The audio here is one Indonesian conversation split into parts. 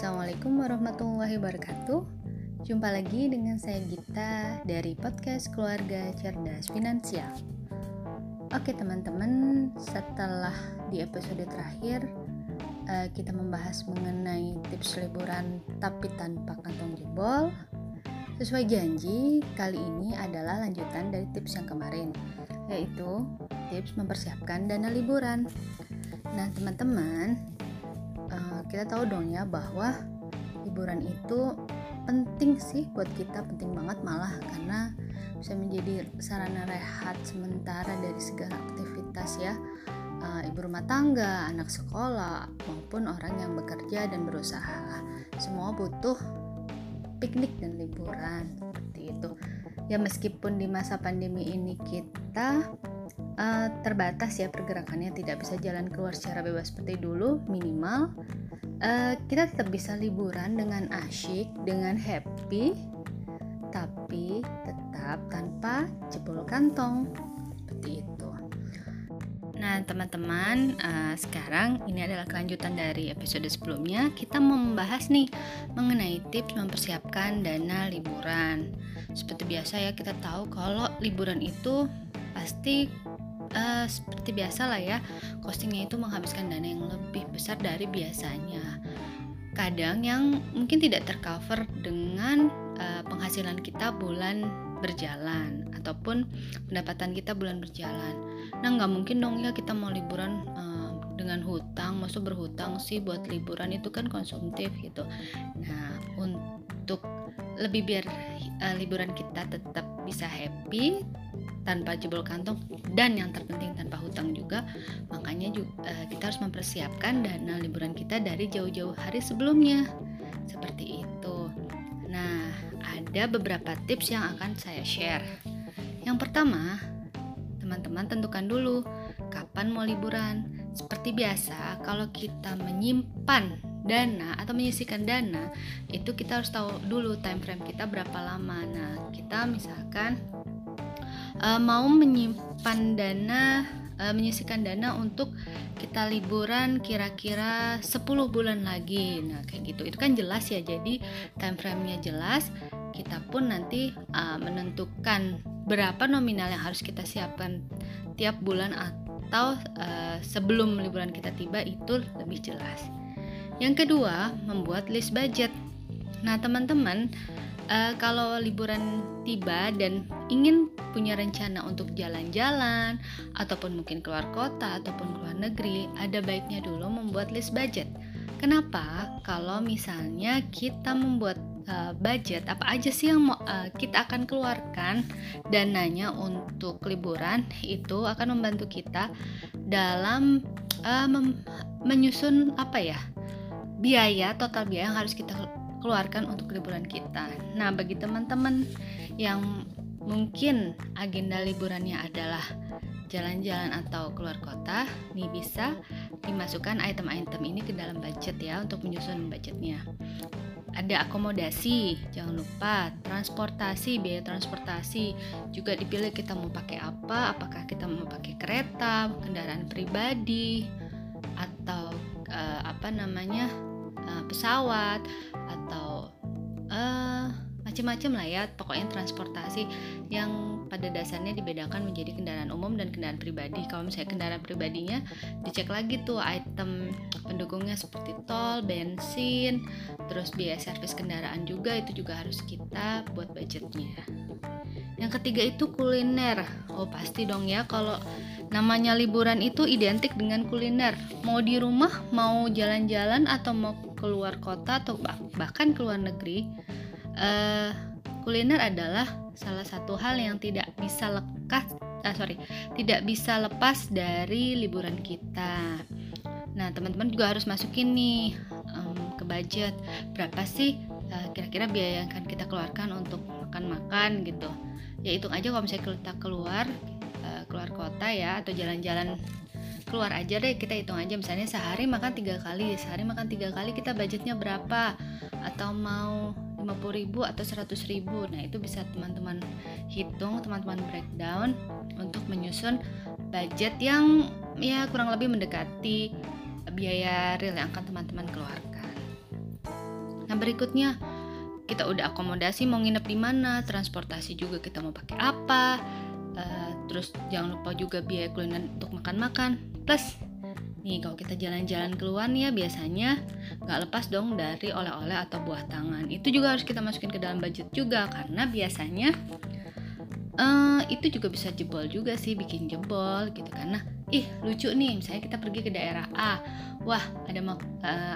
Assalamualaikum warahmatullahi wabarakatuh. Jumpa lagi dengan saya Gita dari podcast Keluarga Cerdas Finansial. Oke teman-teman, setelah di episode terakhir uh, kita membahas mengenai tips liburan tapi tanpa kantong jebol. Sesuai janji, kali ini adalah lanjutan dari tips yang kemarin, yaitu tips mempersiapkan dana liburan. Nah, teman-teman, uh, kita tahu dong ya bahwa liburan itu penting sih buat kita penting banget malah karena bisa menjadi sarana rehat sementara dari segala aktivitas ya. Uh, ibu rumah tangga, anak sekolah maupun orang yang bekerja dan berusaha. Semua butuh piknik dan liburan seperti itu. Ya meskipun di masa pandemi ini kita uh, terbatas ya pergerakannya tidak bisa jalan keluar secara bebas seperti dulu minimal uh, kita tetap bisa liburan dengan asyik dengan happy tapi tetap tanpa jebol kantong seperti itu Nah, teman-teman, uh, sekarang ini adalah kelanjutan dari episode sebelumnya. Kita membahas nih mengenai tips mempersiapkan dana liburan. Seperti biasa ya, kita tahu kalau liburan itu pasti uh, seperti biasa lah ya costingnya itu menghabiskan dana yang lebih besar dari biasanya. Kadang yang mungkin tidak tercover dengan uh, penghasilan kita bulan berjalan ataupun pendapatan kita bulan berjalan. Nah nggak mungkin dong ya kita mau liburan uh, dengan hutang maksud berhutang sih buat liburan itu kan konsumtif gitu. Nah untuk lebih biar uh, liburan kita tetap bisa happy tanpa jebol kantong dan yang terpenting tanpa hutang juga. Makanya juga, uh, eh, kita harus mempersiapkan dana liburan kita dari jauh-jauh hari sebelumnya. Seperti itu. Nah ada beberapa tips yang akan saya share. Yang pertama teman-teman tentukan dulu kapan mau liburan. Seperti biasa kalau kita menyimpan dana atau menyisikan dana itu kita harus tahu dulu time frame kita berapa lama. Nah kita misalkan uh, mau menyimpan dana uh, menyisikan dana untuk kita liburan kira-kira 10 bulan lagi. Nah kayak gitu. Itu kan jelas ya. Jadi time frame-nya jelas. Kita pun nanti uh, menentukan berapa nominal yang harus kita siapkan tiap bulan atau uh, sebelum liburan kita tiba itu lebih jelas. Yang kedua membuat list budget. Nah teman-teman uh, kalau liburan tiba dan ingin punya rencana untuk jalan-jalan ataupun mungkin keluar kota ataupun keluar negeri, ada baiknya dulu membuat list budget. Kenapa? Kalau misalnya kita membuat uh, budget apa aja sih yang uh, kita akan keluarkan dananya untuk liburan itu akan membantu kita dalam uh, menyusun apa ya biaya total biaya yang harus kita keluarkan untuk liburan kita. Nah, bagi teman-teman yang mungkin agenda liburannya adalah jalan-jalan atau keluar kota, nih bisa dimasukkan item-item ini ke dalam budget ya untuk menyusun budgetnya. Ada akomodasi, jangan lupa transportasi, biaya transportasi juga dipilih kita mau pakai apa, apakah kita mau pakai kereta, kendaraan pribadi, atau uh, apa namanya uh, pesawat atau uh, macam-macam lah ya. Pokoknya transportasi yang pada dasarnya dibedakan menjadi kendaraan umum dan kendaraan pribadi. Kalau misalnya kendaraan pribadinya dicek lagi tuh item pendukungnya seperti tol bensin terus biaya servis kendaraan juga itu juga harus kita buat budgetnya. Yang ketiga itu kuliner. Oh pasti dong ya kalau namanya liburan itu identik dengan kuliner. Mau di rumah mau jalan-jalan atau mau keluar kota atau bahkan keluar negeri uh, kuliner adalah salah satu hal yang tidak bisa lekas uh, sorry tidak bisa lepas dari liburan kita. Nah teman-teman juga harus masukin nih um, ke budget. Berapa sih uh, kira-kira biaya yang akan kita keluarkan untuk makan-makan gitu? Ya hitung aja kalau misalnya kita keluar uh, keluar kota ya atau jalan-jalan keluar aja deh kita hitung aja. Misalnya sehari makan tiga kali sehari makan tiga kali kita budgetnya berapa? Atau mau 50 ribu atau 100 ribu. Nah itu bisa teman-teman hitung teman-teman breakdown untuk menyusun budget yang ya kurang lebih mendekati biaya real yang akan teman-teman keluarkan. Nah berikutnya kita udah akomodasi mau nginep di mana, transportasi juga kita mau pakai apa, uh, terus jangan lupa juga biaya kuliner untuk makan-makan. Plus nih kalau kita jalan-jalan keluar nih ya biasanya nggak lepas dong dari oleh-oleh atau buah tangan. Itu juga harus kita masukin ke dalam budget juga karena biasanya uh, itu juga bisa jebol juga sih bikin jebol gitu. Karena ih lucu nih misalnya kita pergi ke daerah A wah ada uh,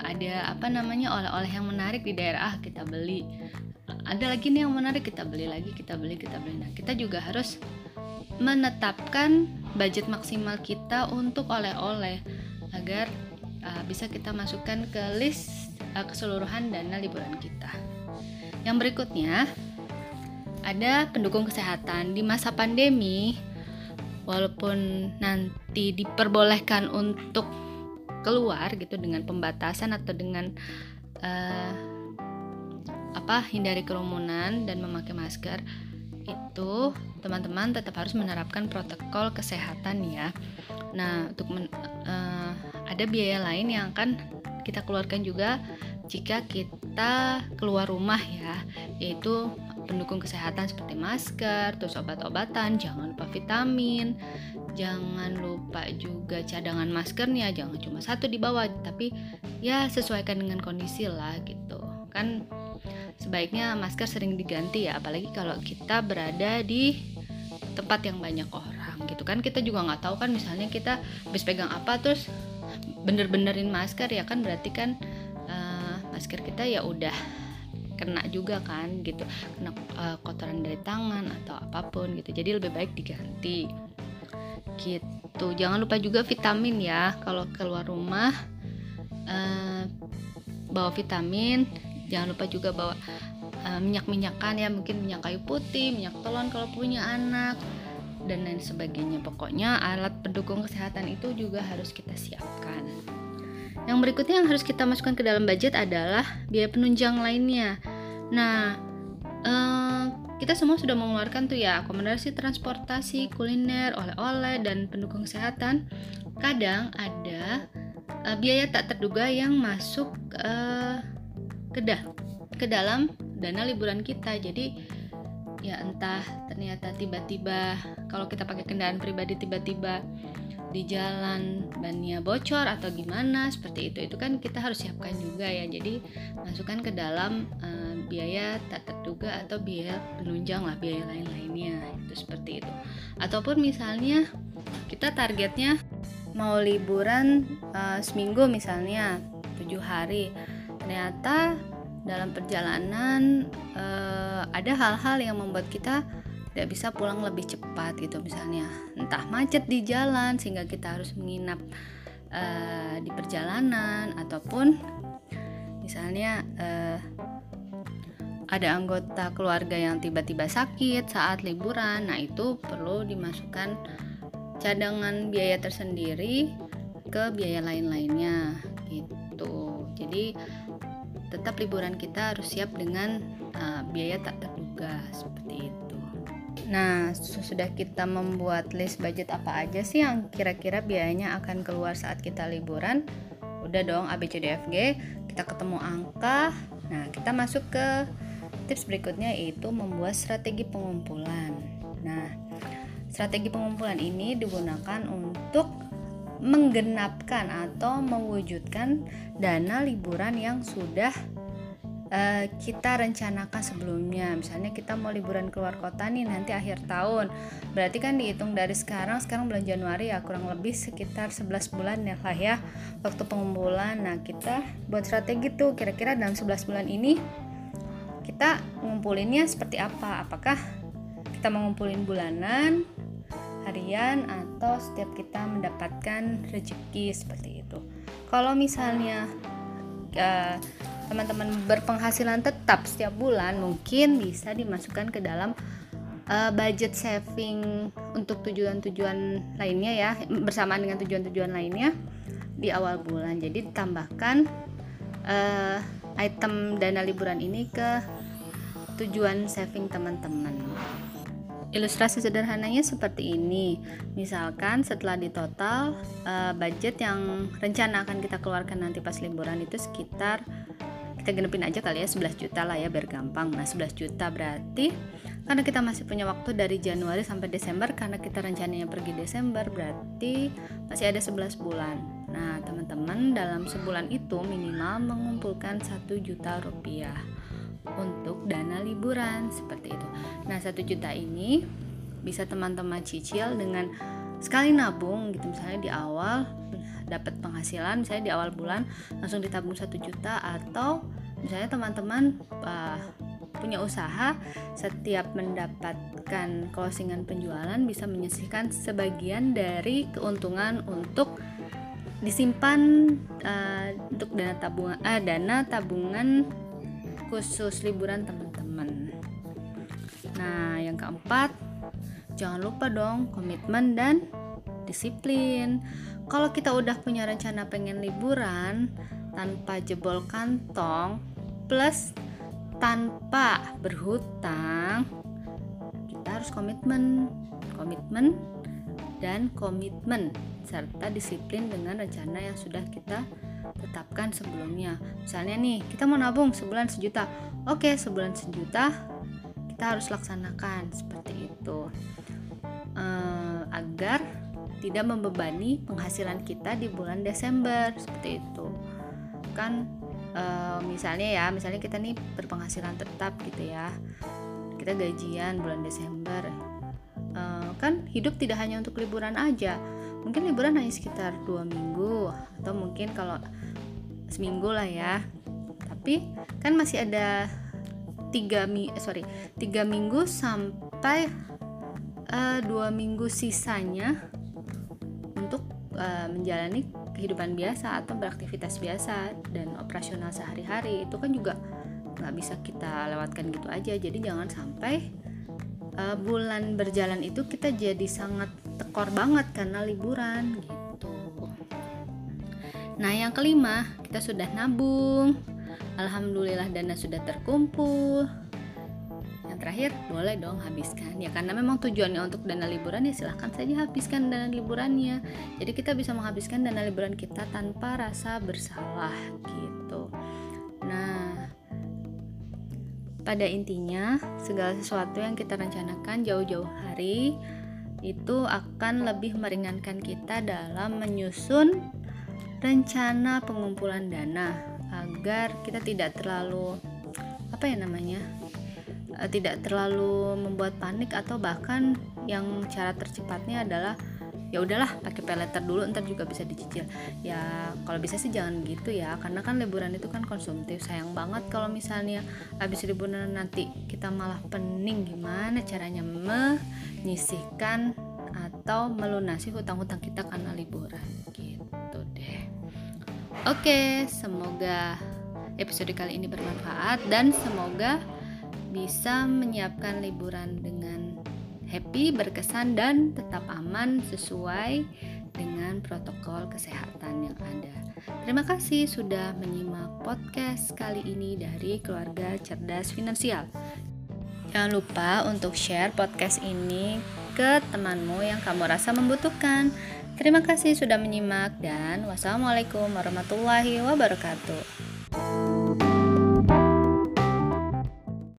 ada apa namanya oleh-oleh yang menarik di daerah A kita beli. Ada lagi nih yang menarik kita beli lagi kita beli kita beli. Nah kita juga harus menetapkan budget maksimal kita untuk oleh-oleh agar uh, bisa kita masukkan ke list uh, keseluruhan dana liburan kita. Yang berikutnya ada pendukung kesehatan. Di masa pandemi walaupun nanti diperbolehkan untuk keluar gitu dengan pembatasan atau dengan uh, apa hindari kerumunan dan memakai masker itu teman-teman tetap harus menerapkan protokol kesehatan ya. Nah untuk men, uh, ada biaya lain yang akan kita keluarkan juga jika kita keluar rumah ya, yaitu pendukung kesehatan seperti masker, terus obat-obatan, jangan lupa vitamin, jangan lupa juga cadangan maskernya, jangan cuma satu di bawah, tapi ya sesuaikan dengan kondisi lah gitu. Kan sebaiknya masker sering diganti ya, apalagi kalau kita berada di tempat yang banyak orang gitu kan. Kita juga nggak tahu kan misalnya kita habis pegang apa terus bener-benerin masker ya kan berarti kan uh, masker kita ya udah kena juga kan gitu. Kena uh, kotoran dari tangan atau apa pun gitu. Jadi lebih baik diganti gitu. Jangan lupa juga vitamin ya. Kalau keluar rumah uh, bawa vitamin jangan lupa juga bawa uh, minyak-minyakan ya mungkin minyak kayu putih minyak telon kalau punya anak dan lain sebagainya pokoknya alat pendukung kesehatan itu juga harus kita siapkan yang berikutnya yang harus kita masukkan ke dalam budget adalah biaya penunjang lainnya. Nah, eh, kita semua sudah mengeluarkan tuh ya akomodasi transportasi, kuliner, oleh-oleh, dan pendukung kesehatan. Kadang ada eh, biaya tak terduga yang masuk eh, ke, da ke dalam dana liburan kita. Jadi ya entah ternyata tiba-tiba kalau kita pakai kendaraan pribadi tiba-tiba di jalan bannya bocor atau gimana seperti itu. Itu kan kita harus siapkan juga ya. Jadi masukkan ke dalam uh, biaya tak terduga atau biaya penunjang lah biaya lain-lainnya. Itu seperti itu. Ataupun misalnya kita targetnya mau liburan uh, seminggu misalnya tujuh hari ternyata dalam perjalanan uh, ada hal-hal yang membuat kita tidak bisa pulang lebih cepat gitu. Misalnya entah macet di jalan sehingga kita harus menginap uh, di perjalanan ataupun misalnya uh, ada anggota keluarga yang tiba-tiba sakit saat liburan. Nah itu perlu dimasukkan cadangan biaya tersendiri ke biaya lain-lainnya gitu. Jadi tetap liburan kita harus siap dengan uh, biaya tak terduga seperti itu Nah, sudah kita membuat list budget apa aja sih yang kira-kira biayanya akan keluar saat kita liburan? Udah dong ABCDFG, kita ketemu angka. Nah, kita masuk ke tips berikutnya yaitu membuat strategi pengumpulan. Nah, strategi pengumpulan ini digunakan untuk menggenapkan atau mewujudkan dana liburan yang sudah uh, kita rencanakan sebelumnya. Misalnya kita mau liburan keluar kota nih nanti akhir tahun. Berarti kan dihitung dari sekarang sekarang bulan Januari ya kurang lebih sekitar 11 bulan ya lah ya waktu pengumpulan. Nah kita buat strategi tuh kira-kira dalam 11 bulan ini kita ngumpulinnya seperti apa? Apakah kita mengumpulin bulanan harian atau setiap kita mendapatkan rezeki seperti itu. Kalau misalnya uh, teman-teman berpenghasilan tetap setiap bulan mungkin bisa dimasukkan ke dalam uh, budget saving untuk tujuan-tujuan lainnya ya bersamaan dengan tujuan-tujuan lainnya di awal bulan. Jadi tambahkan uh, item dana liburan ini ke tujuan saving teman-teman Ilustrasi sederhananya seperti ini. Misalkan setelah ditotal uh, budget yang rencana akan kita keluarkan nanti pas liburan itu sekitar kita genepin aja kali ya 11 juta lah ya biar gampang. Nah 11 juta berarti karena kita masih punya waktu dari Januari sampai Desember karena kita rencananya pergi Desember berarti masih ada 11 bulan. Nah teman-teman dalam sebulan itu minimal mengumpulkan 1 juta rupiah untuk dana liburan seperti itu nah 1 juta ini bisa teman-teman cicil dengan sekali nabung gitu misalnya di awal dapat penghasilan misalnya di awal bulan langsung ditabung satu juta atau misalnya teman-teman uh, punya usaha setiap mendapatkan closingan penjualan bisa menyisihkan sebagian dari keuntungan untuk disimpan uh, untuk dana tabungan uh, dana tabungan khusus liburan teman-teman. Nah, yang keempat, jangan lupa dong komitmen dan disiplin. Kalau kita udah punya rencana pengen liburan tanpa jebol kantong plus tanpa berhutang kita harus komitmen. Komitmen dan komitmen serta disiplin dengan rencana yang sudah kita tetapkan sebelumnya. Misalnya nih kita mau nabung sebulan sejuta. Oke sebulan sejuta kita harus laksanakan seperti itu. Uh, agar tidak membebani penghasilan kita di bulan Desember seperti itu. Kan e, misalnya ya misalnya kita nih berpenghasilan tetap gitu ya kita gajian bulan Desember e, kan hidup tidak hanya untuk liburan aja. Mungkin liburan hanya sekitar dua minggu atau mungkin kalau seminggu lah ya. Tapi kan masih ada tiga mi eh, sorry tiga minggu sampai uh, dua minggu sisanya uh, menjalani kehidupan biasa atau beraktivitas biasa dan operasional sehari-hari. Itu kan juga nggak bisa kita lewatkan gitu aja. Jadi jangan sampai uh, bulan berjalan itu kita jadi sangat tekor banget karena liburan gitu. Nah yang kelima kita sudah nabung alhamdulillah dana sudah terkumpul. Terakhir boleh dong habiskan. Ya karena memang tujuannya untuk dana liburan ya silahkan saja habiskan dana liburannya. Jadi kita bisa menghabiskan dana liburan kita tanpa rasa bersalah gitu. Nah pada intinya segala sesuatu yang kita rencanakan jauh-jauh hari itu akan lebih meringankan kita dalam menyusun rencana pengumpulan dana agar kita tidak terlalu apa ya namanya uh, tidak terlalu membuat panik atau bahkan yang cara tercepatnya adalah ya udahlah pakai peleter dulu ntar juga bisa dicicil. Ya kalau bisa sih jangan gitu ya karena kan liburan itu kan konsumtif. Sayang banget kalau misalnya habis liburan nanti kita malah pening. Gimana caranya menyisihkan atau melunasi hutang-hutang kita karena liburan? Gitu deh. Oke semoga episode kali ini bermanfaat dan semoga bisa menyiapkan liburan dengan happy, berkesan, dan tetap aman sesuai dengan protokol kesehatan yang ada. Terima kasih sudah menyimak podcast kali ini dari keluarga cerdas finansial. Jangan lupa untuk share podcast ini ke temanmu yang kamu rasa membutuhkan. Terima kasih sudah menyimak dan wassalamualaikum warahmatullahi wabarakatuh.